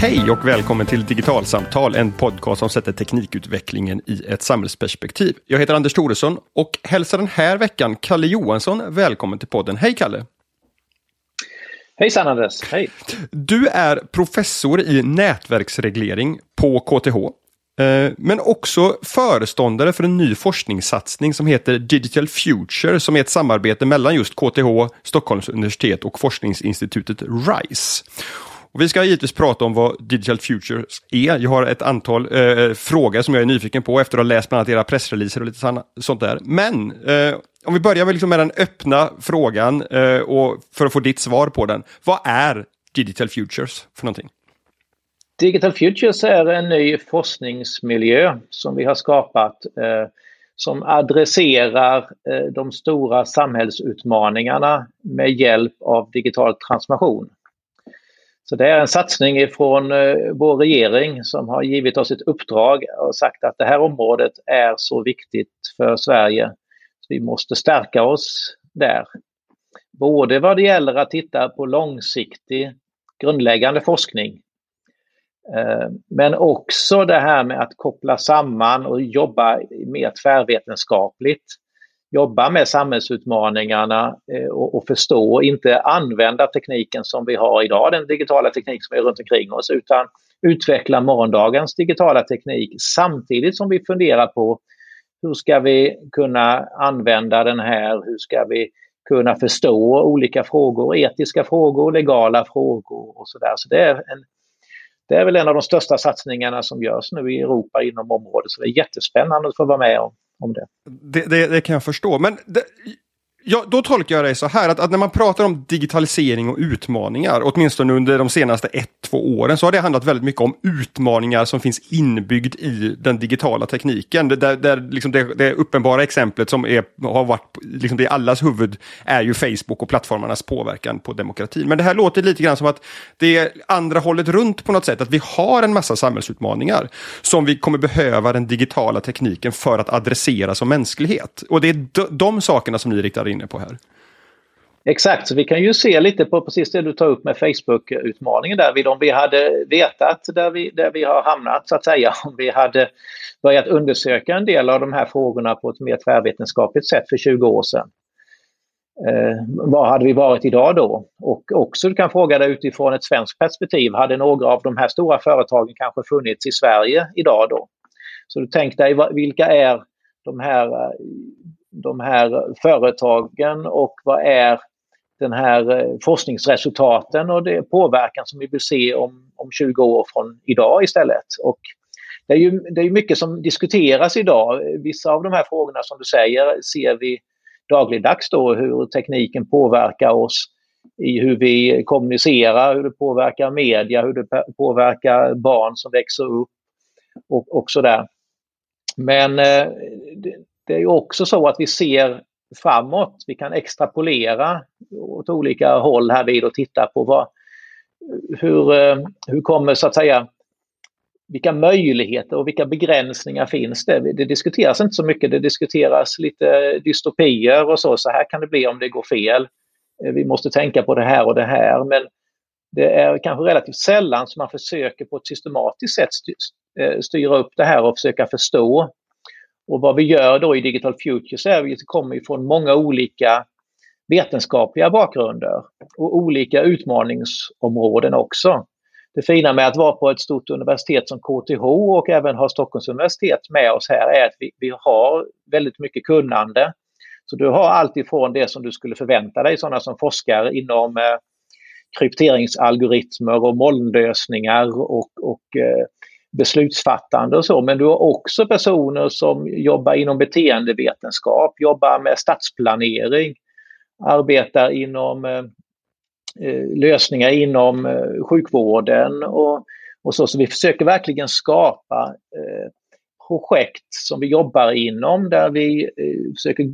Hej och välkommen till Digitalsamtal, en podcast som sätter teknikutvecklingen i ett samhällsperspektiv. Jag heter Anders Thoresson och hälsar den här veckan Kalle Johansson välkommen till podden. Hej Kalle! Hejsan Anders! Hej! Du är professor i nätverksreglering på KTH. Eh, men också föreståndare för en ny forskningssatsning som heter Digital Future som är ett samarbete mellan just KTH, Stockholms universitet och forskningsinstitutet RISE. Och vi ska givetvis prata om vad Digital Futures är. Jag har ett antal eh, frågor som jag är nyfiken på efter att ha läst bland annat era pressreleaser och lite sånt där. Men eh, om vi börjar med, liksom med den öppna frågan eh, och för att få ditt svar på den. Vad är Digital Futures för någonting? Digital Futures är en ny forskningsmiljö som vi har skapat eh, som adresserar eh, de stora samhällsutmaningarna med hjälp av digital transformation. Så det är en satsning ifrån eh, vår regering som har givit oss ett uppdrag och sagt att det här området är så viktigt för Sverige. Så vi måste stärka oss där. Både vad det gäller att titta på långsiktig grundläggande forskning eh, men också det här med att koppla samman och jobba mer tvärvetenskapligt jobba med samhällsutmaningarna eh, och, och förstå, inte använda tekniken som vi har idag, den digitala teknik som är runt omkring oss, utan utveckla morgondagens digitala teknik samtidigt som vi funderar på hur ska vi kunna använda den här, hur ska vi kunna förstå olika frågor, etiska frågor, legala frågor och sådär. Så det är, en, det är väl en av de största satsningarna som görs nu i Europa inom området, så det är jättespännande att få vara med om om det. Det, det, det kan jag förstå. Men det, Ja, då tolkar jag det så här att, att, när man pratar om digitalisering och utmaningar, åtminstone under de senaste ett, två åren, så har det handlat väldigt mycket om utmaningar som finns inbyggd i den digitala tekniken. Det, där, där liksom det, det uppenbara exemplet som är, har varit liksom det i allas huvud är ju Facebook och plattformarnas påverkan på demokratin. Men det här låter lite grann som att det är andra hållet runt på något sätt, att vi har en massa samhällsutmaningar som vi kommer behöva den digitala tekniken för att adressera som mänsklighet. Och det är de, de sakerna som ni riktar in inne på här. Exakt, så vi kan ju se lite på precis det du tar upp med Facebook-utmaningen där. Om vi hade vetat där vi, där vi har hamnat så att säga, om vi hade börjat undersöka en del av de här frågorna på ett mer tvärvetenskapligt sätt för 20 år sedan. Eh, vad hade vi varit idag då? Och också du kan fråga dig utifrån ett svenskt perspektiv, hade några av de här stora företagen kanske funnits i Sverige idag då? Så du tänk dig vilka är de här eh, de här företagen och vad är den här eh, forskningsresultaten och det påverkan som vi vill se om, om 20 år från idag istället. Och det är ju det är mycket som diskuteras idag. Vissa av de här frågorna som du säger ser vi dagligdags då hur tekniken påverkar oss i hur vi kommunicerar, hur det påverkar media, hur det påverkar barn som växer upp och, och sådär. Men eh, det är ju också så att vi ser framåt. Vi kan extrapolera åt olika håll här vid och titta på vad, hur, eh, hur kommer så att säga vilka möjligheter och vilka begränsningar finns det? Det diskuteras inte så mycket, det diskuteras lite dystopier och så, så här kan det bli om det går fel. Eh, vi måste tänka på det här och det här, men det är kanske relativt sällan som man försöker på ett systematiskt sätt eh, styra upp det här och försöka förstå och vad vi gör då i Digital Futures är att vi kommer från många olika vetenskapliga bakgrunder och olika utmaningsområden också. Det fina med att vara på ett stort universitet som KTH och även ha Stockholms universitet med oss här är att vi, vi har väldigt mycket kunnande. Så du har allt ifrån det som du skulle förvänta dig, sådana som forskar inom eh, krypteringsalgoritmer och molnlösningar och, och eh, beslutsfattande och så, men du har också personer som jobbar inom beteendevetenskap, jobbar med stadsplanering, arbetar inom eh, eh, lösningar inom eh, sjukvården och, och så. Så vi försöker verkligen skapa eh, projekt som vi jobbar inom där vi eh, försöker,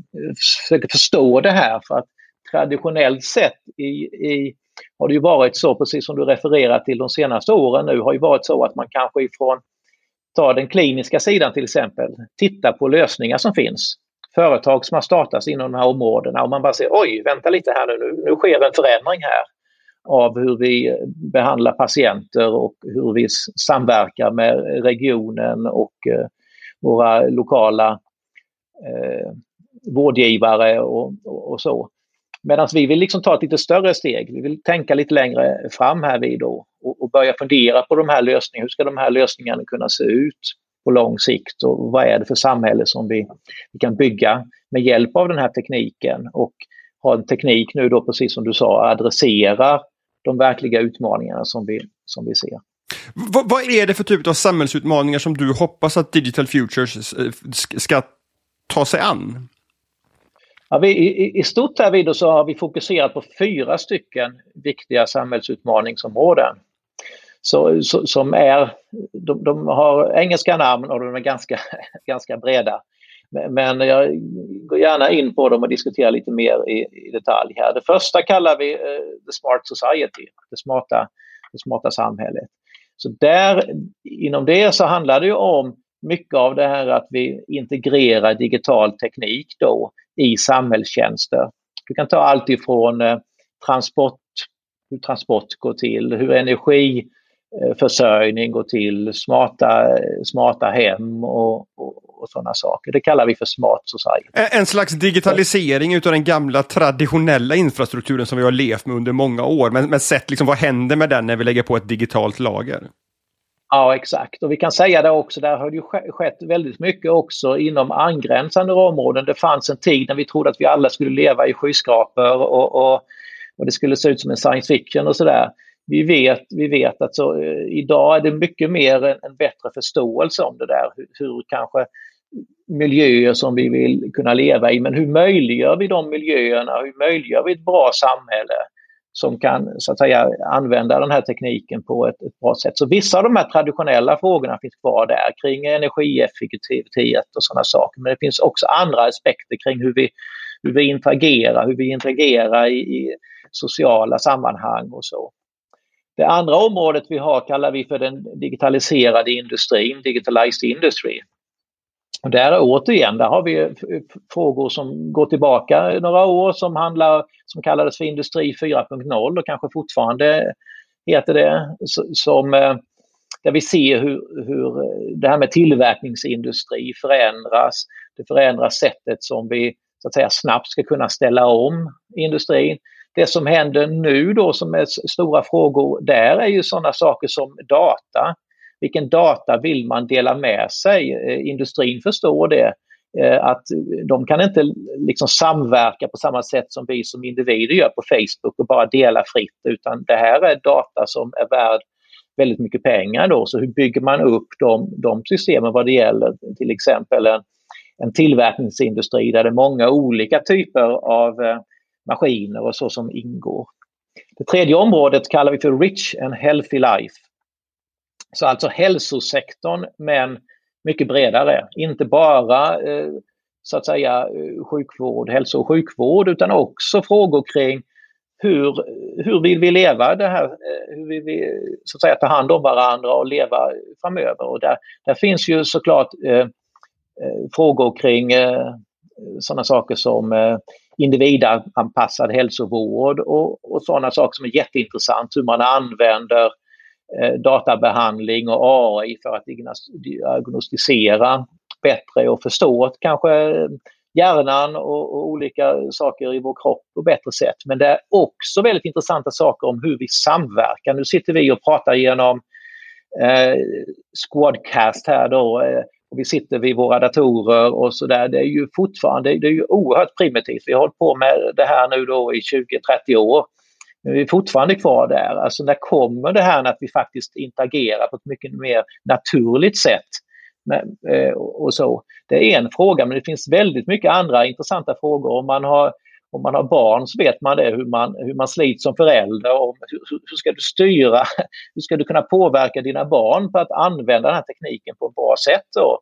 försöker förstå det här för att traditionellt sett i, i har det ju varit så, precis som du refererar till de senaste åren nu, har ju varit så att man kanske ifrån, ta den kliniska sidan till exempel, tittar på lösningar som finns. Företag som har startats inom de här områdena och man bara säger oj, vänta lite här nu, nu, sker en förändring här. av hur vi behandlar patienter och hur vi samverkar med regionen och eh, våra lokala eh, vårdgivare och, och, och så. Medan vi vill liksom ta ett lite större steg. Vi vill tänka lite längre fram här vi då och, och börja fundera på de här lösningarna. Hur ska de här lösningarna kunna se ut på lång sikt och vad är det för samhälle som vi, vi kan bygga med hjälp av den här tekniken och ha en teknik nu då precis som du sa adresserar de verkliga utmaningarna som vi, som vi ser. V vad är det för typ av samhällsutmaningar som du hoppas att Digital Futures eh, ska ta sig an? Ja, vi, i, I stort här vid så har vi fokuserat på fyra stycken viktiga samhällsutmaningsområden. Så, så, som är, de, de, har engelska namn och de är ganska, ganska breda. Men jag går gärna in på dem och diskuterar lite mer i, i detalj här. Det första kallar vi uh, The Smart Society, det smarta, det smarta samhället. Så där, inom det så handlar det ju om mycket av det här att vi integrerar digital teknik då i samhällstjänster. Du kan ta allt ifrån eh, transport, hur transport går till, hur energiförsörjning går till, smarta, smarta hem och, och, och sådana saker. Det kallar vi för smart society. En slags digitalisering utav den gamla traditionella infrastrukturen som vi har levt med under många år. Men, men sett liksom vad händer med den när vi lägger på ett digitalt lager? Ja, exakt. Och vi kan säga det också, där har det ju skett väldigt mycket också inom angränsande områden. Det fanns en tid när vi trodde att vi alla skulle leva i skyskrapor och, och, och det skulle se ut som en science fiction och sådär. Vi vet, vi vet att så, eh, idag är det mycket mer en, en bättre förståelse om det där. Hur, hur kanske miljöer som vi vill kunna leva i, men hur möjliggör vi de miljöerna? Hur möjliggör vi ett bra samhälle? Som kan så att säga, använda den här tekniken på ett, ett, bra sätt. Så vissa av de här traditionella frågorna finns kvar där kring energieffektivitet och sådana saker. Men det finns också andra aspekter kring hur vi, hur vi interagerar, hur vi interagerar i, i sociala sammanhang och så. Det andra området vi har kallar vi för den digitaliserade industrin, digitalized industry. Och där återigen, där har vi frågor som går tillbaka några år som handlar, som kallades för Industri 4.0 och kanske fortfarande heter det, som, eh, där vi ser hur, hur eh, det här med tillverkningsindustri förändras. Det förändrar sättet som vi så att säga snabbt ska kunna ställa om industrin. Det som händer nu då som är stora frågor där är ju sådana saker som data vilken data vill man dela med sig? Eh, industrin förstår det eh, att de kan inte liksom samverka på samma sätt som vi som individer gör på Facebook och bara dela fritt utan det här är data som är värd väldigt mycket pengar då. Så hur bygger man upp de, de systemen vad det gäller till exempel en, en tillverkningsindustri där det är många olika typer av eh, maskiner och så som ingår. Det tredje området kallar vi för Rich and Healthy Life. Så alltså hälsosektorn men mycket bredare. Inte bara eh, så att säga eh, sjukvård, hälso och sjukvård utan också frågor kring hur, hur vill vi leva det här, eh, hur vill vi så att säga ta hand om varandra och leva framöver. Och där, där finns ju såklart eh, eh frågor kring eh, sådana saker som eh, individanpassad hälsovård och, och sådana saker som är jätteintressant, hur man använder Eh, Eh, databehandling och AI för att diagnostisera bättre och förstå kanske eh, hjärnan och, och, olika saker i vår kropp på bättre sätt. Men det är också väldigt intressanta saker om hur vi samverkar. Nu sitter vi och pratar genom eh, Squadcast här då. Eh, och vi sitter vid våra datorer och så där. Det är ju fortfarande det är ju oerhört primitivt. Vi har hållit på med det här nu då i 20-30 år. Men vi är fortfarande kvar där. Alltså när kommer det här att vi faktiskt interagerar på ett mycket mer naturligt sätt? Eh, och så. Det är en fråga men det finns väldigt mycket andra intressanta frågor. Om man har, om man har barn så vet man det, hur man, hur man slits som förälder. Och hur, hur ska du styra, hur ska du kunna påverka dina barn för att använda den här tekniken på ett bra sätt? Då?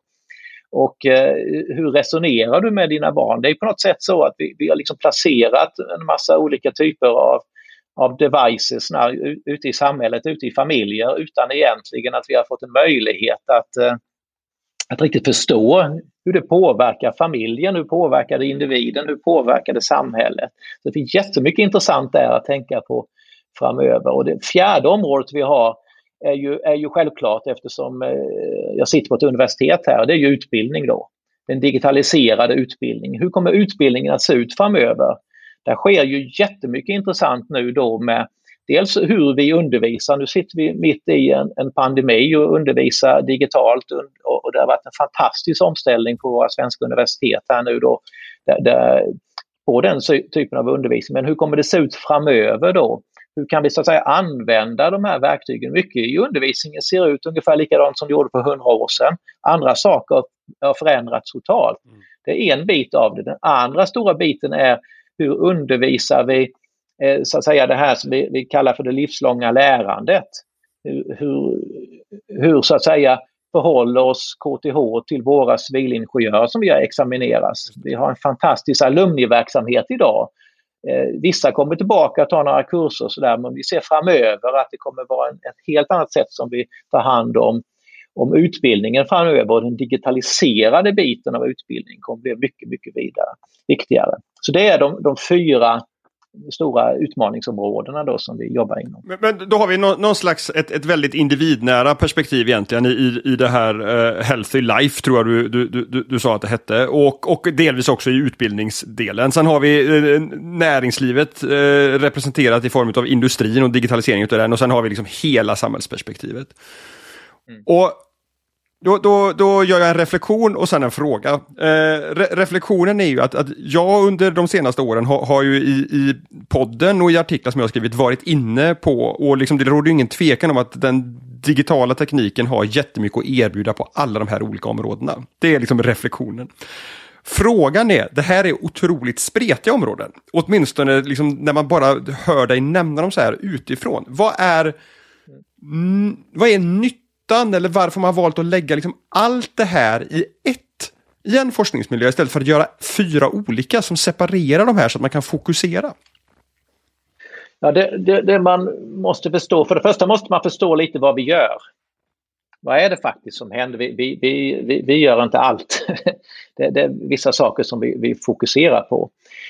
Och eh, hur resonerar du med dina barn? Det är på något sätt så att vi, vi har liksom placerat en massa olika typer av av devices ute i samhället, ute i familjer utan egentligen att vi har fått en möjlighet att, eh, att riktigt förstå hur det påverkar familjen, hur påverkar det individen, hur påverkar det samhället. Så det finns jättemycket intressant där att tänka på framöver. Och det fjärde området vi har är ju, är ju självklart eftersom eh, jag sitter på ett universitet här, det är ju utbildning då. Den digitaliserade utbildningen. Hur kommer utbildningen att se ut framöver? Där sker ju jättemycket intressant nu då med dels hur vi undervisar. Nu sitter vi mitt i en, en pandemi och undervisar digitalt och, och, det har varit en fantastisk omställning på våra svenska universitet här nu då. Där, där, på den typen av undervisning. Men hur kommer det se ut framöver då? Hur kan vi så att säga använda de här verktygen? Mycket i undervisningen ser ut ungefär likadant som det gjorde för hundra år sedan. Andra saker har förändrats totalt. Mm. Det är en bit av det. Den andra stora biten är hur undervisar vi eh, så att säga det här som vi, vi kallar för det livslånga lärandet. Hur, hur, hur, så att säga förhåller oss KTH till våra civilingenjörer som vi har examinerat. Vi har en fantastisk alumniverksamhet idag. Eh, vissa kommer tillbaka och tar några kurser och sådär men vi ser framöver att det kommer vara en, ett helt annat sätt som vi tar hand om, om utbildningen framöver och den digitaliserade biten av utbildning kommer bli mycket, mycket vidare, viktigare. Så det är de, de fyra stora utmaningsområdena då som vi jobbar inom. Men, men då har vi någon, någon slags ett, ett, väldigt individnära perspektiv egentligen i, i det här uh, Healthy Life tror jag du, du, du, du sa att det hette och, och delvis också i utbildningsdelen. Sen har vi uh, näringslivet uh, representerat i form av industrin och digitaliseringen av den och sen har vi liksom hela samhällsperspektivet. Mm. Och då, då, då gör jag en reflektion och sen en fråga. Eh, re reflektionen är ju att, att jag under de senaste åren har, har ju i, i podden och i artiklar som jag skrivit varit inne på, och liksom det råder ju ingen tvekan om att den digitala tekniken har jättemycket att erbjuda på alla de här olika områdena. Det är liksom reflektionen. Frågan är, det här är otroligt spretiga områden. Åtminstone liksom när man bara hör dig nämna dem så här utifrån. Vad är, mm, vad är nytt nyttan eller varför man har valt att lägga liksom allt det här i ett i en forskningsmiljö istället för att göra fyra olika som separerar de här så att man kan fokusera? Ja, det, det, det, man måste förstå, för det första måste man förstå lite vad vi gör. Vad är det faktiskt som händer? Vi, vi, vi, vi gör inte allt. det, det, är vissa saker som vi, vi fokuserar på.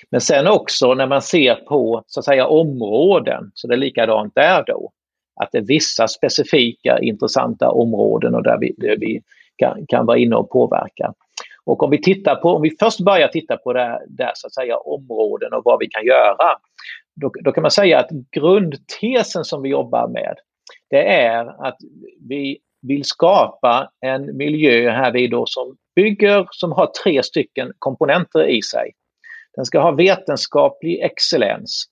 Men sen också när man ser på så att säga områden, så det är likadant där då att det är vissa specifika intressanta områden och där vi, där vi kan, kan vara inne och påverka. Och om vi tittar på, om vi först börjar titta på det där så att säga områden och vad vi kan göra. Då, då kan man säga att grundtesen som vi jobbar med det är att vi vill skapa en miljö här vi då som bygger, som har tre stycken komponenter i sig. Den ska ha vetenskaplig excellens.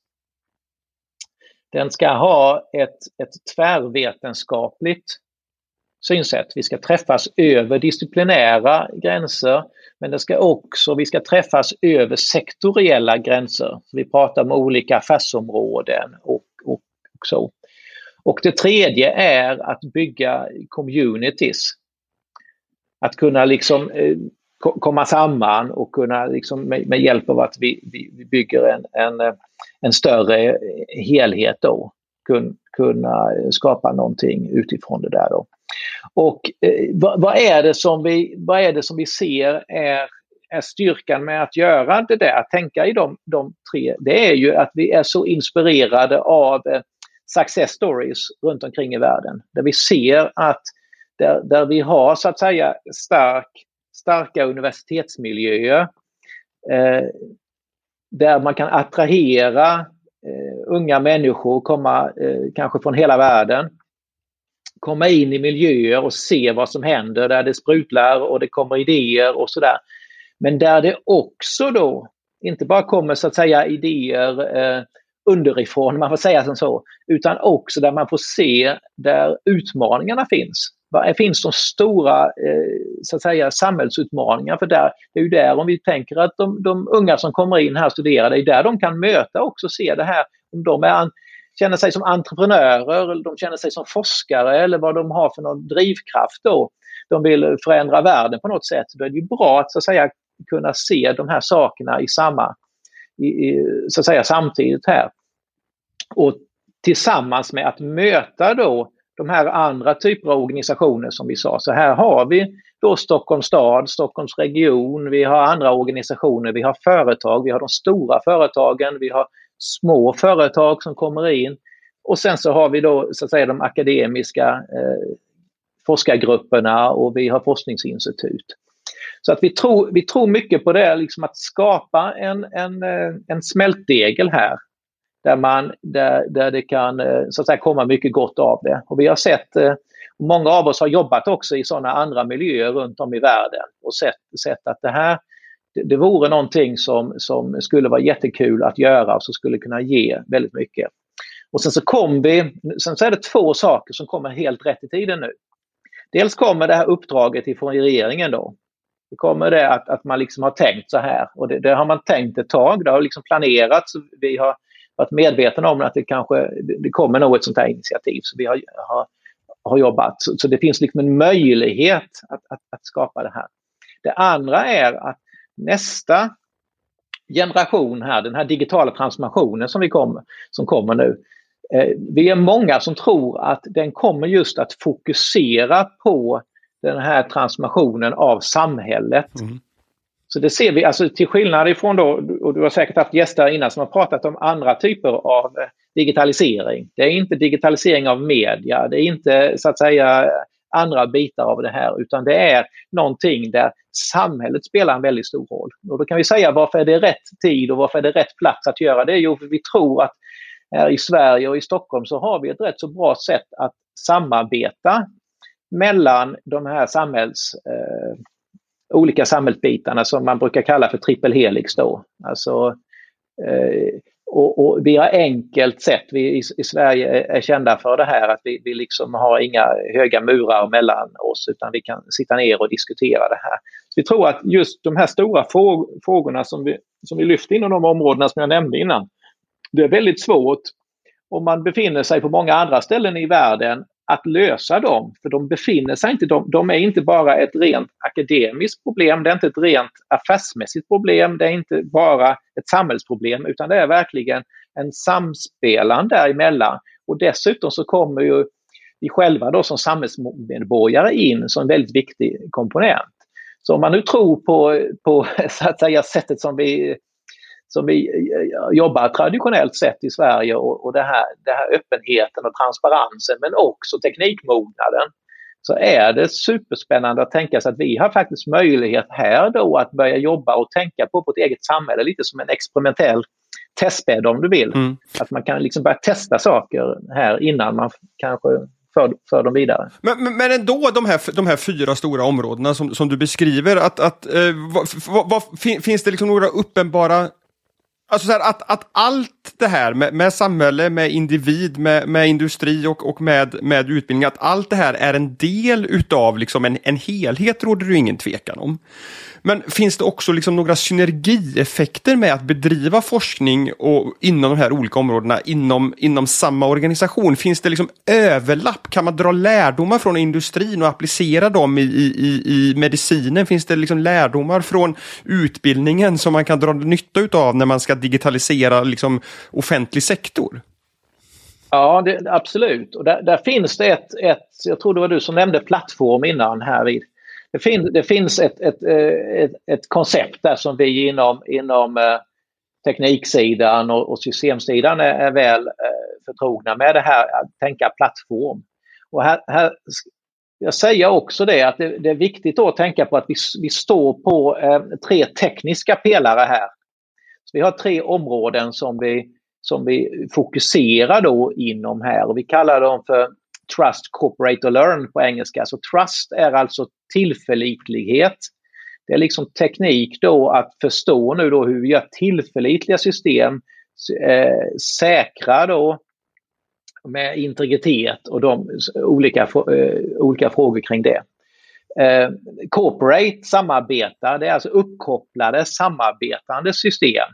Den ska ha ett, ett tvärvetenskapligt synsätt. Vi ska träffas över disciplinära gränser men det ska också, vi ska träffas över sektoriella gränser. Vi pratar om olika affärsområden och, och, och så. Och det tredje är att bygga communities. Att kunna liksom eh, komma samman och kunna liksom med, med hjälp av att vi, vi, vi bygger en, en, en, större helhet då kun, kunna skapa någonting utifrån det där då. Och eh, vad, vad, är det som vi, vad är det som vi ser är, är styrkan med att göra det där, att tänka i de, de tre, det är ju att vi är så inspirerade av eh, success stories runt omkring i världen. Där vi ser att där, där vi har så att säga stark starka universitetsmiljöer eh, där man kan attrahera eh, unga människor, komma eh, kanske från hela världen, komma in i miljöer och se vad som händer där det sprutlar och det kommer idéer och sådär. Men där det också då inte bara kommer så att säga idéer eh, underifrån, man får säga som så, utan också där man får se där utmaningarna finns. Var finns de stora eh, så att säga, samhällsutmaningarna? För där, det är ju där, om vi tänker att de, de unga som kommer in här och studerar, det är där de kan möta också se det här, om de är, känner sig som entreprenörer, eller de känner sig som forskare eller vad de har för någon drivkraft då. De vill förändra världen på något sätt. Då är det ju bra att, så att säga, kunna se de här sakerna i samma, i, i, så att säga samtidigt här. Och tillsammans med att möta då de här andra typer av organisationer som vi sa. Så här har vi då Stockholms stad, Stockholms region, vi har andra organisationer, vi har företag, vi har de stora företagen, vi har små företag som kommer in. Och sen så har vi då så att säga de akademiska eh, forskargrupperna och vi har forskningsinstitut. Så att vi tror, vi tror mycket på det, liksom att skapa en, en, eh, en smältdegel här. Där, man, där, där det kan eh, så att säga, komma mycket gott av det. Och vi har sett, eh, många av oss har jobbat också i sådana andra miljöer runt om i världen och sett, sett att det här det vore någonting som, som skulle vara jättekul att göra och som skulle kunna ge väldigt mycket. Och sen så kom vi, sen så är det två saker som kommer helt rätt i tiden nu. Dels kommer det här uppdraget ifrån regeringen då. Det kommer det att, att man liksom har tänkt så här och det, det har man tänkt ett tag. Det har liksom planerats. Vi har varit medvetna om att det kanske det kommer något ett sånt här initiativ. Så vi har, har, har jobbat. Så, så, det finns liksom en möjlighet att, att, att skapa det här. Det andra är att nästa generation här, den här digitala transformationen som, vi kommer, som kommer nu, Eh, vi är många som tror att den kommer just att fokusera på den här transformationen av samhället. Mm. Så det ser vi, alltså till skillnad ifrån då, och du har säkert haft gäster innan som har pratat om andra typer av eh, digitalisering. Det är inte digitalisering av media, det är inte så att säga andra bitar av det här, utan det är någonting där samhället spelar en väldigt stor roll. Och då kan vi säga varför är det rätt tid och varför är det rätt plats att göra det? Jo, för vi tror att här i Sverige och i Stockholm så har vi ett rätt så bra sätt att samarbeta mellan de här samhälls, eh, olika samhällsbitarna som man brukar kalla för trippel helix då. Alltså, eh, och, och, vi har enkelt sett, vi i, i, Sverige är kända för det här att vi, vi liksom har inga höga murar mellan oss utan vi kan sitta ner och diskutera det här. Så vi tror att just de här stora frågorna som vi, som vi lyfter inom de områdena som jag nämnde innan, det är väldigt svårt om man befinner sig på många andra ställen i världen att lösa dem. För de befinner sig inte, de, de, är inte bara ett rent akademiskt problem, det är inte ett rent affärsmässigt problem, det är inte bara ett samhällsproblem utan det är verkligen en samspelan däremellan. Och dessutom så kommer ju vi själva då som samhällsmedborgare in som en väldigt viktig komponent. Så om man nu tror på, på så att säga, sättet som vi som vi eh, jobbar traditionellt sett i Sverige och, och det här, det här öppenheten och transparensen men också teknikmognaden så är det superspännande att tänka sig att vi har faktiskt möjlighet här då att börja jobba och tänka på vårt eget samhälle lite som en experimentell testbädd om du vill. Mm. Att man kan liksom börja testa saker här innan man kanske för, för dem vidare. Men, men, men ändå de här, de här fyra stora områdena som, som du beskriver, att, att, eh, vad, vad, vad, finns det liksom några uppenbara Alltså så här, att, att allt det här med, med samhälle, med individ, med, med industri och, och med, med utbildning, att allt det här är en del utav liksom en, en helhet råder det ingen tvekan om. Men finns det också liksom några synergieffekter med att bedriva forskning och inom de här olika områdena inom, inom samma organisation? Finns det liksom överlapp? Kan man dra lärdomar från industrin och applicera dem i, i, i medicinen? Finns det liksom lärdomar från utbildningen som man kan dra nytta av när man ska digitalisera liksom offentlig sektor? Ja, det, absolut. Och där, där, finns det ett, ett, jag tror det var du som nämnde plattform innan här vid det, fin det finns ett, ett, eh, ett, ett, koncept där som vi inom, inom eh, tekniksidan och, och systemsidan är, är väl eh, förtrogna med det här att tänka plattform. Och här, här jag säger också det att det, det, är viktigt att tänka på att vi, vi står på eh, tre tekniska pelare här. Så vi har tre områden som vi, som vi fokuserar då inom här och vi kallar dem för Trust, Cooperate och Learn på engelska. Så trust är alltså tillförlitlighet. Det är liksom teknik då att förstå nu då hur vi gör tillförlitliga system eh, säkra då med integritet och de olika, eh, olika frågor kring det. Eh, corporate, samarbetar, det är alltså uppkopplade samarbetande system.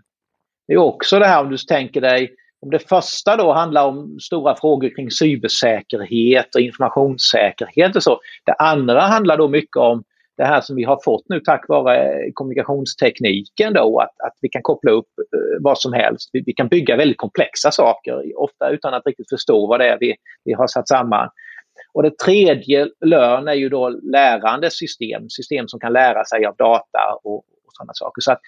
Det är också det här om du tänker dig om det första då handlar om stora frågor kring cybersäkerhet och informationssäkerhet och så. Det andra handlar då mycket om det här som vi har fått nu tack vare kommunikationstekniken då, att, att vi kan koppla upp eh, vad som helst. Vi, vi, kan bygga väldigt komplexa saker, ofta utan att riktigt förstå vad det är vi, vi har satt samman. Och det tredje, lön, är ju då lärande system, system som kan lära sig av data och, och sådana saker. Så att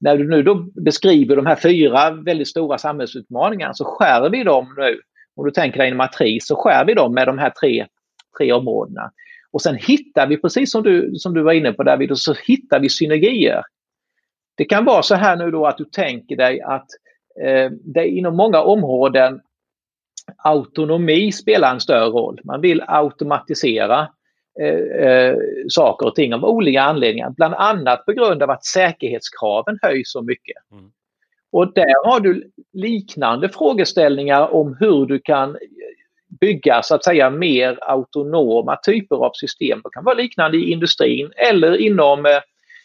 när du nu då beskriver de här fyra väldigt stora samhällsutmaningarna så skär vi dem nu Om du tänker dig en matris så skär vi dem med de här tre, tre områdena. Och sen hittar vi, precis som du, som du var inne på David, så hittar vi synergier. Det kan vara så här nu då att du tänker dig att eh, det inom många områden autonomi spelar en större roll. Man vill automatisera eh, eh, saker och ting av olika anledningar. Bland annat på grund av att säkerhetskraven höjs så mycket. Mm. Och där har du liknande frågeställningar om hur du kan bygga så att säga mer autonoma typer av system. Det kan vara liknande i industrin eller inom, eh,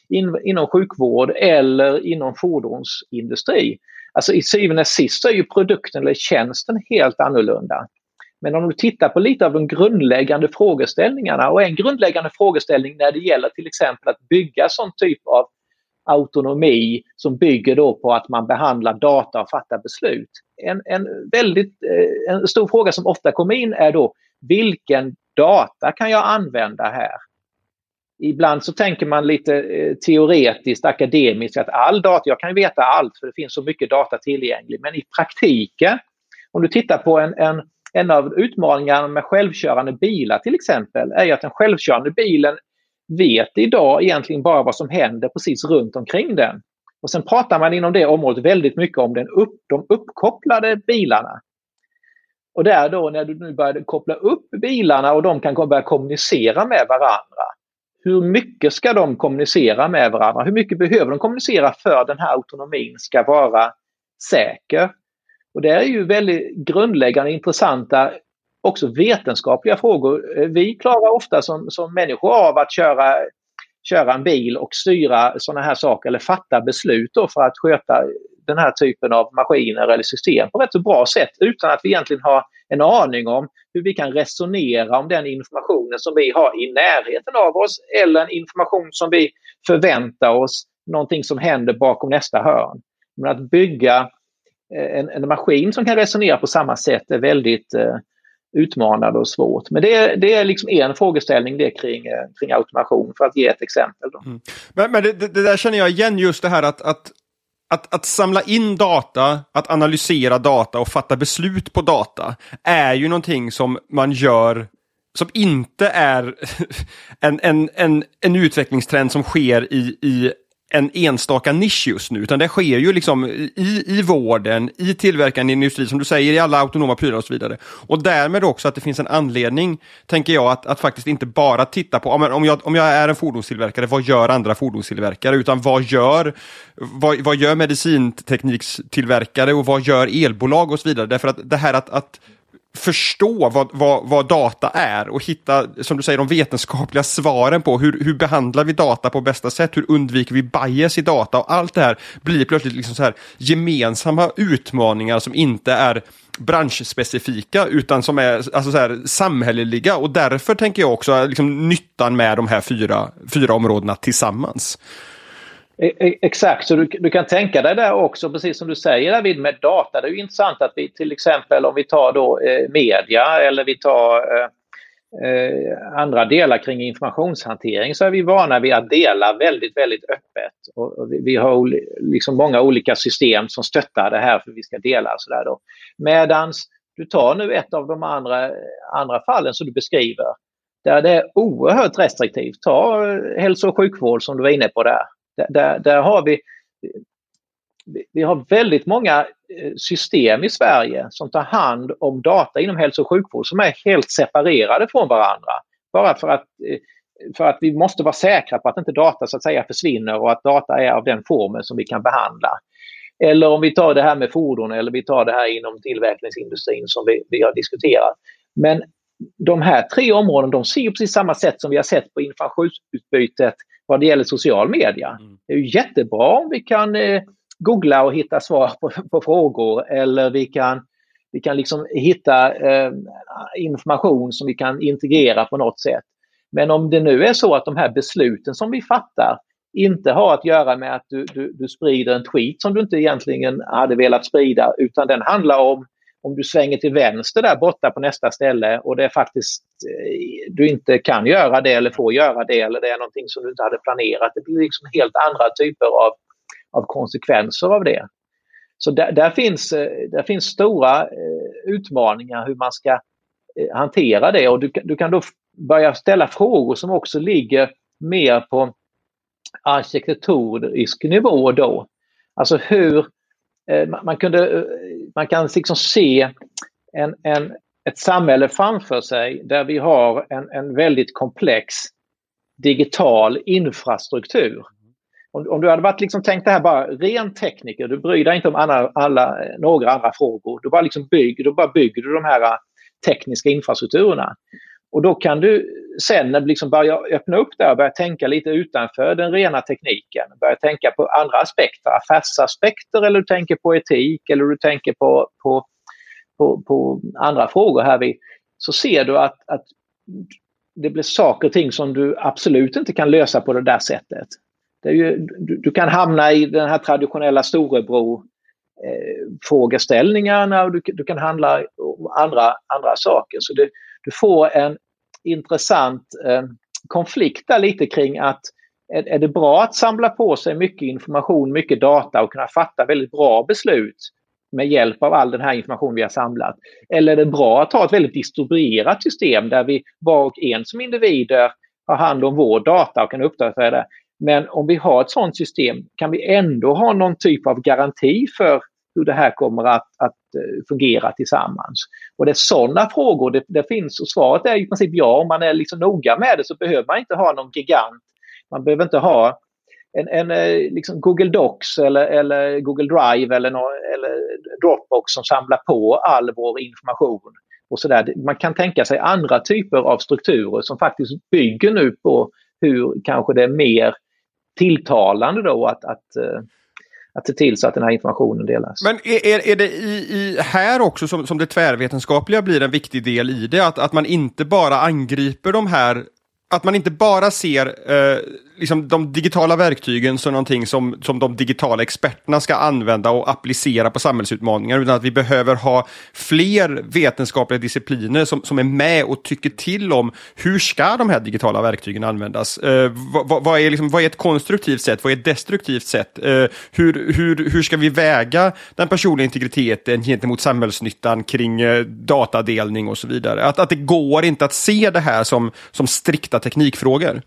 in, inom sjukvård eller inom fordonsindustri. Alltså i syvende och sist så är ju produkten eller tjänsten helt annorlunda. Men om du tittar på lite av de grundläggande frågeställningarna och en grundläggande frågeställning när det gäller till exempel att bygga sån typ av autonomi som bygger då på att man behandlar data och fattar beslut. En, en väldigt eh, en stor fråga som ofta kommer in är då vilken data kan jag använda här? Ibland så tänker man lite eh, teoretiskt, akademiskt att all data, jag kan veta allt för det finns så mycket data tillgänglig. Men i praktiken, om du tittar på en, en, en av utmaningarna med självkörande bilar till exempel, är att den självkörande bilen vet idag egentligen bara vad som händer precis runt omkring den. Och sen pratar man inom det området väldigt mycket om den upp, de uppkopplade bilarna. Och där då när du nu börjar koppla upp bilarna och de kan börja kommunicera med varandra. Hur mycket ska de kommunicera med varandra? Hur mycket behöver de kommunicera för att den här autonomin ska vara säker? Och det är ju väldigt grundläggande intressanta också vetenskapliga frågor. Eh, vi klarar ofta som, som människor av att köra, köra en bil och styra sådana här saker eller fatta beslut för att sköta den här typen av maskiner eller system på rätt så bra sätt utan att vi egentligen har en aning om hur vi kan resonera om den informationen som vi har i närheten av oss eller en information som vi förväntar oss, någonting som händer bakom nästa hörn. Men att bygga eh, en, en maskin som kan resonera på samma sätt är väldigt eh, utmanande och svårt. Men det är, det är liksom en frågeställning det kring, eh, kring automation för att ge ett exempel. Mm. Men, men det, det, där känner jag igen just det här att, att att, att samla in data, att analysera data och fatta beslut på data är ju någonting som man gör som inte är en, en, en, en utvecklingstrend som sker i, i en enstaka nisch just nu, utan det sker ju liksom i, i vården, i tillverkande industri, som du säger, i alla autonoma prylar och så vidare. Och därmed också att det finns en anledning, tänker jag, att, att faktiskt inte bara titta på, om jag, om jag är en fordonstillverkare, vad gör andra fordonstillverkare? Utan vad gör, vad, vad gör medicinteknikstillverkare och vad gör elbolag och så vidare? Därför att det här att, att förstå vad, vad, vad, data är och hitta, som du säger, de vetenskapliga svaren på hur, hur behandlar vi data på bästa sätt? Hur undviker vi bias i data? Och allt det här blir plötsligt liksom så här gemensamma utmaningar som inte är branschspecifika utan som är alltså så här, samhälleliga och därför tänker jag också liksom, nyttan med de här fyra, fyra områdena tillsammans. E, e, exakt, så du, du, kan tänka dig där också, precis som du säger David, med data. Det är ju intressant att vi till exempel om vi tar då eh, media eller vi tar eh, eh, andra delar kring informationshantering så är vi vana vid att dela väldigt, väldigt öppet. Och, och vi, vi, har liksom många olika system som stöttar det här för vi ska dela. Så där då. Medans du tar nu ett av de andra, andra fallen som du beskriver där det är oerhört restriktivt. Ta eh, hälso och sjukvård som du var inne på där. Där, där har vi, vi har väldigt många eh, system i Sverige som tar hand om data inom hälso och sjukvård som är helt separerade från varandra. Bara för att, eh, för att vi måste vara säkra på att inte data så att säga försvinner och att data är av den formen som vi kan behandla. Eller om vi tar det här med fordon eller vi tar det här inom tillverkningsindustrin som vi, vi har diskuterat. Men de här tre områdena de ser precis samma sätt som vi har sett på informationsutbytet vad det gäller social media. Mm. Det är ju jättebra om vi kan eh, googla och hitta svar på, på, frågor eller vi kan, vi kan liksom hitta eh, information som vi kan integrera på något sätt. Men om det nu är så att de här besluten som vi fattar inte har att göra med att du, du, du sprider en tweet som du inte egentligen hade velat sprida utan den handlar om om du svänger till vänster där borta på nästa ställe och det är faktiskt eh, du inte kan göra det eller får göra det eller det är någonting som du inte hade planerat. Det blir liksom helt andra typer av, av konsekvenser av det. Så där, där finns, eh, där finns stora eh, utmaningar hur man ska hantera det och du, du kan då börja ställa frågor som också ligger mer på arkitektonisk nivå då. Alltså hur man, kunde, man kan liksom se en, en, ett samhälle framför sig där vi har en, en väldigt komplex digital infrastruktur. Om, om, du hade varit liksom tänkt det här bara ren tekniker, du bryr dig inte om alla, alla, några andra frågor. Du bara, liksom bygger, du bara bygger du de här äh, tekniska infrastrukturerna. Och då kan du sen när liksom börjar öppna upp där och börjar tänka lite utanför den rena tekniken. Börjar tänka på andra aspekter, affärsaspekter eller du tänker på etik eller du tänker på, på på, på andra frågor här vid, så ser du att, att det blir saker och ting som du absolut inte kan lösa på det där sättet. Det är ju, du, du kan hamna i den här traditionella storebror eh, frågeställningarna och du, du kan handla om andra, andra saker. Så det, du får en intressant eh, konflikt där lite kring att är, är det bra att samla på sig mycket information, mycket data och kunna fatta väldigt bra beslut med hjälp av all den här information vi har samlat? Eller är det bra att ha ett väldigt distribuerat system där vi var och en som individer har hand om vår data och kan uppdatera det? Men om vi har ett sådant system, kan vi ändå ha någon typ av garanti för hur det här kommer att, att eh, fungera tillsammans? Och det är sådana frågor det, det, finns och svaret är i princip ja. Om man är liksom noga med det så behöver man inte ha någon gigant. Man behöver inte ha en, en eh, liksom Google Docs eller, eller Google Drive eller, no, eller Dropbox som samlar på all vår information. Och så där. Man kan tänka sig andra typer av strukturer som faktiskt bygger nu på hur kanske det är mer tilltalande då att, att eh, att se till så att den här informationen delas. Men är, är det i, i här också som, som det tvärvetenskapliga blir en viktig del i det? Att, att man inte bara angriper de här att man inte bara ser eh, liksom de digitala verktygen som någonting som, som de digitala experterna ska använda och applicera på samhällsutmaningar, utan att vi behöver ha fler vetenskapliga discipliner som, som är med och tycker till om hur ska de här digitala verktygen användas? Eh, vad, vad, är liksom, vad är ett konstruktivt sätt? Vad är ett destruktivt sätt? Eh, hur, hur, hur ska vi väga den personliga integriteten gentemot samhällsnyttan kring eh, datadelning och så vidare? Att, att det går inte att se det här som, som strikta teknikfrågor.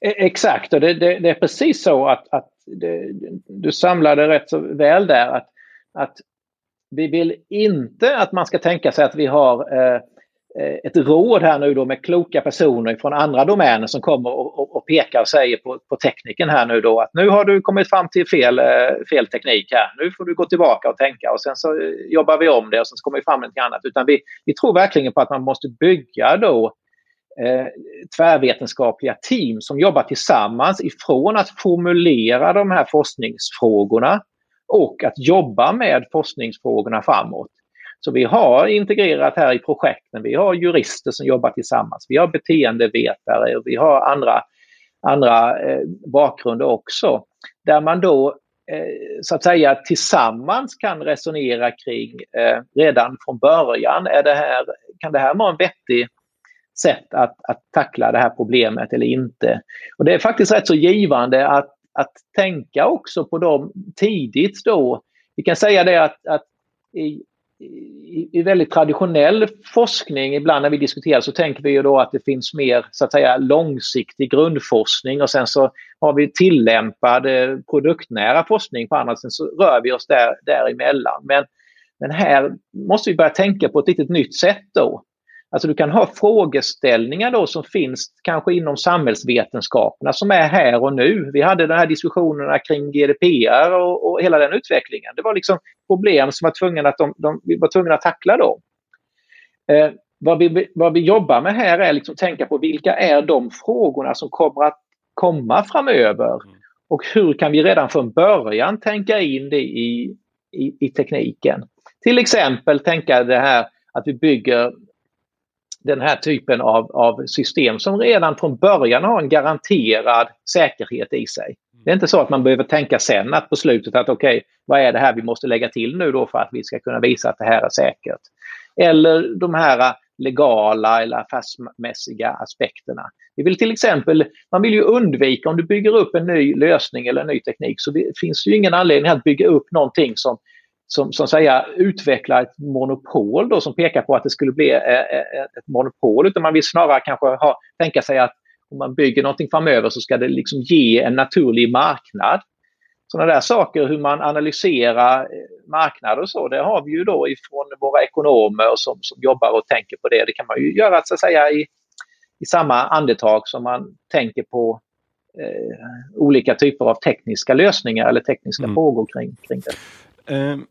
E, exakt, och det, det, det, är precis så att, att det, du samlade rätt så väl där. Att, att vi vill inte att man ska tänka sig att vi har eh, ett råd här nu då med kloka personer från andra domäner som kommer och, och, och pekar och säger på, på tekniken här nu då att nu har du kommit fram till fel, eh, fel teknik här. Nu får du gå tillbaka och tänka och sen så eh, jobbar vi om det och sen så kommer vi fram med något annat. Utan vi, vi tror verkligen på att man måste bygga då eh, tvärvetenskapliga team som jobbar tillsammans ifrån att formulera de här forskningsfrågorna och att jobba med forskningsfrågorna framåt. Så vi har integrerat här i projekten, vi har jurister som jobbar tillsammans, vi har beteendevetare och vi har andra, andra eh, bakgrunder också. Där man då eh, så att säga tillsammans kan resonera kring eh, redan från början, är det här, kan det här vara en vettig sätt att, att tackla det här problemet eller inte. Och Det är faktiskt rätt så givande att, att tänka också på dem tidigt då. Vi kan säga det att, att i, i, i, väldigt traditionell forskning, ibland när vi diskuterar så tänker vi ju då att det finns mer så att säga långsiktig grundforskning och sen så har vi tillämpad eh, produktnära forskning på annat sätt så rör vi oss där, däremellan. Men, men här måste vi börja tänka på ett litet nytt sätt då. Alltså du kan ha frågeställningar då som finns kanske inom samhällsvetenskaperna som är här och nu. Vi hade de här diskussionerna kring GDPR och, och hela den utvecklingen. Det var liksom problem som var tvungna att de, de vi var tvungna att tackla då. Eh, vad, vi, vad vi jobbar med här är liksom att tänka på vilka är de frågorna som kommer att komma framöver mm. och hur kan vi redan från början tänka in det i, i, i tekniken. Till exempel tänka det här att vi bygger den här typen av, av system som redan från början har en garanterad säkerhet i sig. Det är inte så att man behöver tänka sen att på slutet att okej, okay, vad är det här vi måste lägga till nu då för att vi ska kunna visa att det här är säkert. Eller de här legala eller affärsmässiga aspekterna. Vi vill till exempel, man vill ju undvika om du bygger upp en ny lösning eller en ny teknik så det finns ju ingen anledning att bygga upp någonting som som, som säga, utvecklar ett monopol då, som pekar på att det skulle bli ett monopol. Utan man vill snarare kanske ha, tänka sig att om man bygger någonting framöver så ska det liksom ge en naturlig marknad. Sådana där saker, hur man analyserar marknader och så, det har vi ju då ifrån våra ekonomer som, som jobbar och tänker på det. Det kan man ju göra så att säga i, i samma andetag som man tänker på eh, olika typer av tekniska lösningar eller tekniska mm. frågor kring, kring det. Um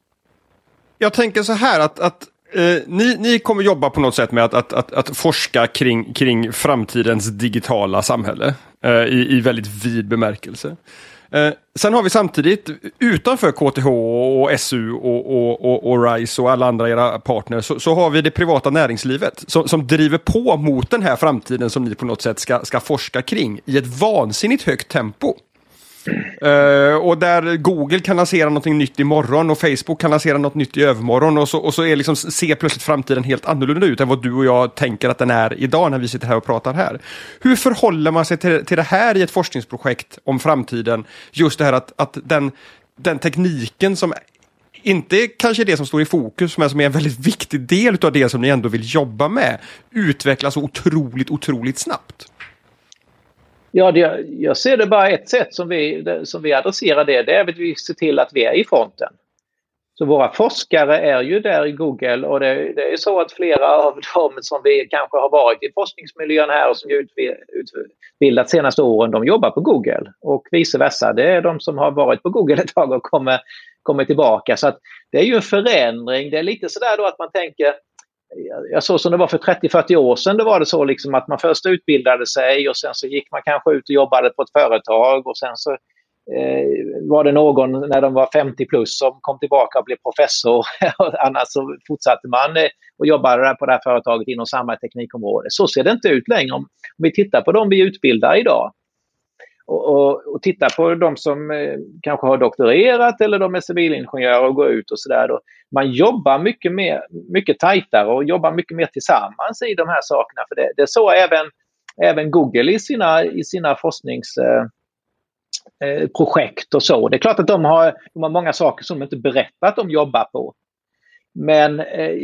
jag tänker så här att, att eh, ni, ni kommer jobba på något sätt med att, att, att, att forska kring, kring framtidens digitala samhälle eh, i, i väldigt vid bemärkelse. Eh, sen har vi samtidigt utanför KTH och SU och, och, och, och RISE och alla andra era partners så, så, har vi det privata näringslivet som, som driver på mot den här framtiden som ni på något sätt ska, ska forska kring i ett vansinnigt högt tempo. Uh, och där Google kan lansera någonting nytt imorgon och Facebook kan lansera något nytt i övermorgon och så, och så är liksom, ser plötsligt framtiden helt annorlunda ut än vad du och jag tänker att den är idag när vi sitter här och pratar här. Hur förhåller man sig till, till det här i ett forskningsprojekt om framtiden? Just det här att, att den, den tekniken som inte kanske det som står i fokus, men som är en väldigt viktig del av det som ni ändå vill jobba med, utvecklas otroligt, otroligt snabbt. Ja, det, jag ser det bara ett sätt som vi, som vi adresserar det, det är att vi ser till att vi är i fronten. Så våra forskare är ju där i Google och det, det är så att flera av dem som vi kanske har varit i forskningsmiljön här och som utbildat senaste åren, de jobbar på Google. Och vice versa, det är de som har varit på Google ett tag och kommer, kommer tillbaka. Så att det är ju en förändring. Det är lite sådär då att man tänker jag såg som det var för 30-40 år sedan, då var det så liksom att man först utbildade sig och sen så gick man kanske ut och jobbade på ett företag och sen så eh, var det någon när de var 50 plus som kom tillbaka och blev professor. Annars så fortsatte man eh, och jobbade på det här företaget inom samma teknikområde. Så ser det inte ut längre. Om, om vi tittar på de vi utbildar idag och, och, och titta på de som eh, kanske har doktorerat eller de är civilingenjörer och går ut och sådär. Man jobbar mycket, mer, mycket tajtare och jobbar mycket mer tillsammans i de här sakerna. För det, det är så även, även Google i sina, i sina forskningsprojekt eh, eh och så. Det är klart att de har, de har många saker som de inte berättar att de jobbar på. Men eh,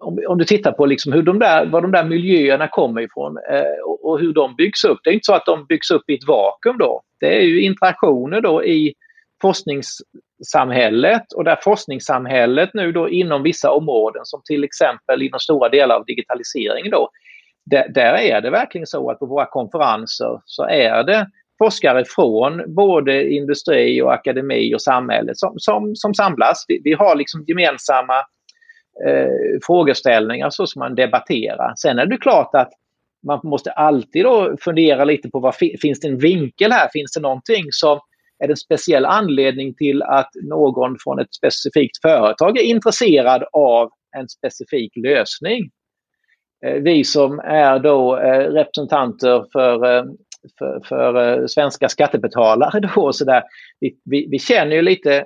om, om, du tittar på liksom hur de där, var de där miljöerna kommer ifrån eh, och, och, hur de byggs upp. Det är inte så att de byggs upp i ett vakuum då. Det är ju interaktioner då i forskningssamhället och där forskningssamhället nu då inom vissa områden som till exempel inom stora delar av digitaliseringen, då. Där, där är det verkligen så att på våra konferenser så är det forskare från både industri och akademi och samhälle som, som, som samlas. Vi, vi har liksom gemensamma eh, frågeställningar så som man debatterar. Sen är det klart att man måste alltid då fundera lite på vad finns det en vinkel här? Finns det någonting som är det en speciell anledning till att någon från ett specifikt företag är intresserad av en specifik lösning? Eh, vi som är då eh, representanter för eh, för, för svenska skattebetalare då så där. Vi, vi, vi känner ju lite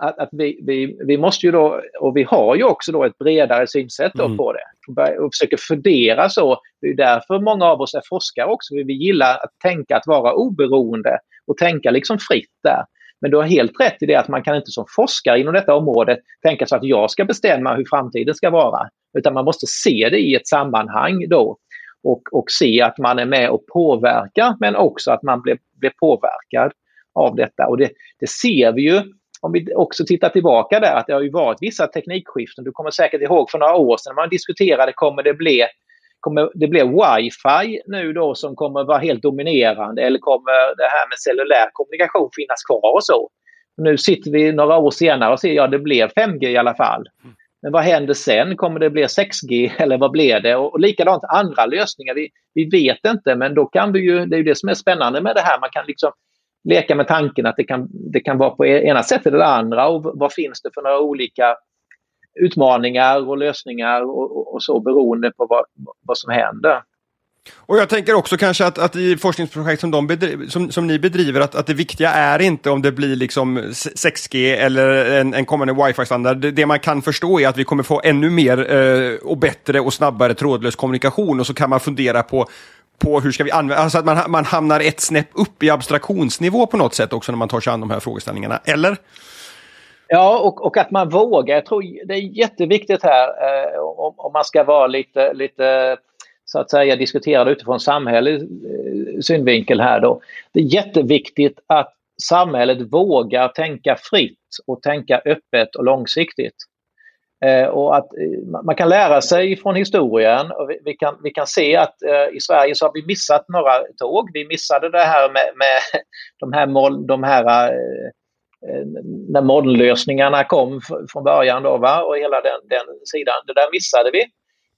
att, att, vi, vi, vi måste ju då, och vi har ju också då ett bredare synsätt då mm. på det. Och försöker fundera så. Det är därför många av oss är forskare också. Vi gillar att tänka att vara oberoende och tänka liksom fritt där. Men du har helt rätt i det att man kan inte som forskare inom detta område tänka sig att jag ska bestämma hur framtiden ska vara. Utan man måste se det i ett sammanhang då och, och se att man är med och påverkar men också att man blir, blir påverkad av detta. Och det, det ser vi ju om vi också tittar tillbaka där att det har ju varit vissa teknikskiften. Du kommer säkert ihåg för några år sedan när man diskuterade kommer det bli Kommer det bli wifi nu då som kommer vara helt dominerande eller kommer det här med cellulär kommunikation finnas kvar och så? Nu sitter vi några år senare och ser ja det blev 5G i alla fall. Men vad händer sen? Kommer det bli 6G eller vad blir det? Och, och likadant andra lösningar. Vi, vi vet inte men då kan vi ju, det är ju det som är spännande med det här. Man kan liksom leka med tanken att det kan, det kan vara på e-, ena sättet eller andra och vad finns det för några olika utmaningar och lösningar och, och, och så beroende på vad, vad som händer. Och jag tänker också kanske att, att i forskningsprojekt som, de bedriver, som, som ni bedriver, att, att det viktiga är inte om det blir liksom 6G eller en, en kommande wifi-standard. Det, det, man kan förstå är att vi kommer få ännu mer eh, och bättre och snabbare trådlös kommunikation och så kan man fundera på på hur ska vi använda, alltså att man, man hamnar ett snäpp upp i abstraktionsnivå på något sätt också när man tar sig an de här frågeställningarna, eller? Ja, och, och att man vågar. Jag tror det är jätteviktigt här eh, om, om, man ska vara lite, lite så att säga diskuterad utifrån samhällets eh, synvinkel här då. Det är jätteviktigt att samhället vågar tänka fritt och tänka öppet och långsiktigt. Eh, och att eh, man kan lära sig från historien. Och vi, vi, kan, vi kan se att eh, i Sverige så har vi missat några tåg. Vi missade det här med, med de här, mål, de här eh, eh när molnlösningarna kom från början då, va? och hela den, den sidan. Det där missade vi.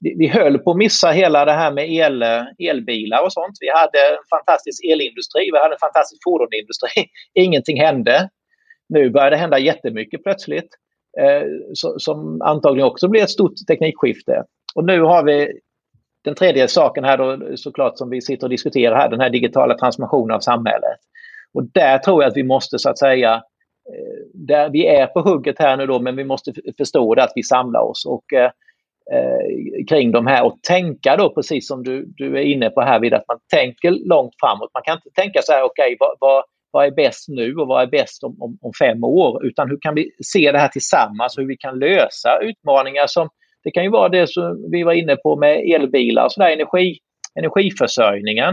vi. Vi höll på att missa hela det här med el, elbilar och sånt. Vi hade en fantastisk elindustri, vi hade en fantastisk fordonsindustri. Ingenting hände. Nu börjar det hända jättemycket plötsligt. Eh, som antagligen också blir ett stort teknikskifte. Och nu har vi den tredje saken här då såklart som vi sitter och diskuterar här, den här digitala transformationen av samhället. Och där tror jag att vi måste så att säga, eh, där vi är på hugget här nu då, men vi måste förstå det att vi samlar oss och eh, eh, kring de här och tänka då precis som du, du är inne på här vid att man tänker långt framåt. Man kan inte tänka så här, okej, okay, vad, vad, är bäst nu och vad är bäst om, om, om, fem år? Utan hur kan vi se det här tillsammans, hur vi kan lösa utmaningar som det kan ju vara det som vi var inne på med elbilar och sådär, energi, energiförsörjningen.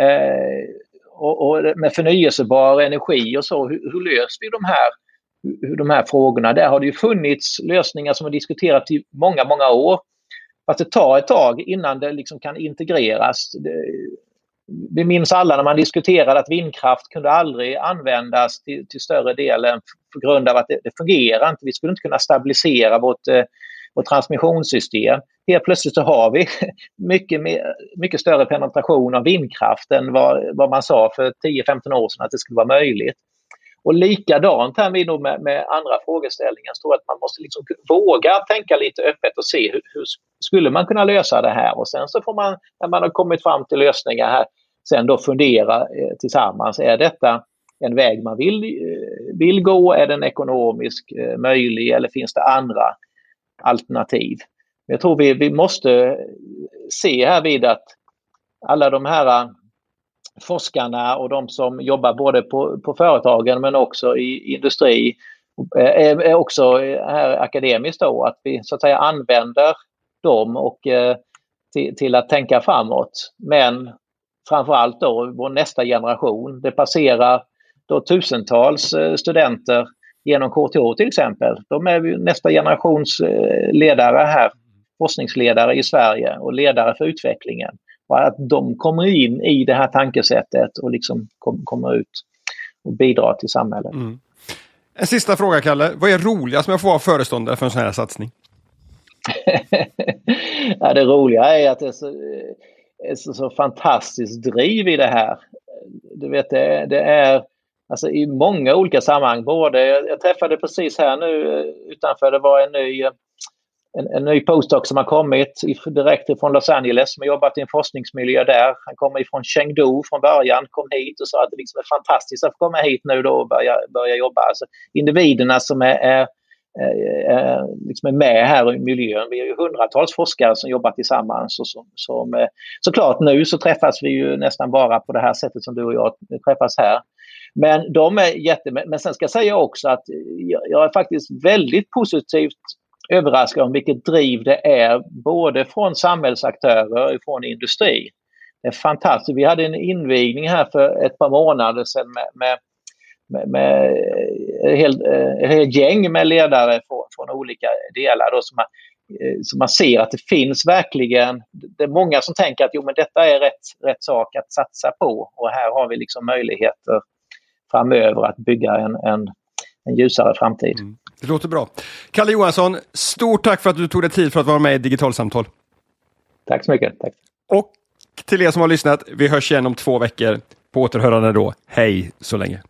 Eh, och, och, med förnyelsebar energi och så, hur, hur löser vi de här, hur, de här frågorna? Där har det ju funnits lösningar som har diskuterats i många, många år. Fast det tar ett tag innan det liksom kan integreras. Det, vi minns alla när man diskuterade att vindkraft kunde aldrig användas till, till större delen på grund av att det, det fungerar inte. Vi skulle inte kunna stabilisera vårt, eh, vårt transmissionssystem. Helt plötsligt så har vi mycket, mer, mycket större penetration av vindkraft än vad, vad man sa för 10-15 år sedan att det skulle vara möjligt. Och likadant här med, med, med andra frågeställningar. Så att man måste liksom våga tänka lite öppet och se hur, hur, skulle man kunna lösa det här. Och sen så får man, när man har kommit fram till lösningar här, sen då fundera eh, tillsammans. Är detta en väg man vill, eh, vill gå? Är den ekonomiskt eh, möjlig eller finns det andra alternativ? Jag tror vi, vi måste eh, se här vid att alla de här eh, forskarna och de som jobbar både på, på företagen men också i industri är, är också här akademiskt då att vi så att säga använder dem och eh, till, till, att tänka framåt. Men framförallt då vår nästa generation. Det passerar då tusentals eh, studenter genom KTH till exempel. De är nästa generations eh, ledare här, forskningsledare i Sverige och ledare för utvecklingen. Och att de kommer in i det här tankesättet och liksom kom, kommer ut och bidrar till samhället. Mm. En sista fråga Kalle, vad är roligast med att få vara föreståndare för en sån här satsning? ja, det roliga är att det är så, är så, så fantastiskt driv i det här. Du vet, det, det är alltså, i många olika sammanhang. Både, jag träffade precis här nu eh, utanför, det var en ny eh, en, en ny postdoc som har kommit direkt från Los Angeles som har jobbat i en forskningsmiljö där. Han kommer ifrån Chengdu från början, kom hit och sa att det liksom är fantastiskt att få komma hit nu då och börja, börja jobba. Alltså, individerna som är, är, Eh, eh, liksom är med här i miljön. Vi är ju hundratals forskare som jobbar tillsammans. Och som, som, eh, såklart nu så träffas vi ju nästan bara på det här sättet som du och jag träffas här. Men de är jätte... Men sen ska jag säga också att jag är faktiskt väldigt positivt överraskad om vilket driv det är både från samhällsaktörer och från industri. Det är fantastiskt. Vi hade en invigning här för ett par månader sedan med, med, med, med ett, helt, ett helt gäng med ledare från, från olika delar. Då, som man, så man ser att det finns verkligen, det är många som tänker att jo, men detta är rätt, rätt sak att satsa på och här har vi liksom möjligheter framöver att bygga en, en, en ljusare framtid. Mm. Det låter bra. Kalle Johansson, stort tack för att du tog dig tid för att vara med i Digitalsamtal. Tack så mycket. Tack. Och till er som har lyssnat, vi hörs igen om två veckor. På återhörande då. Hej så länge.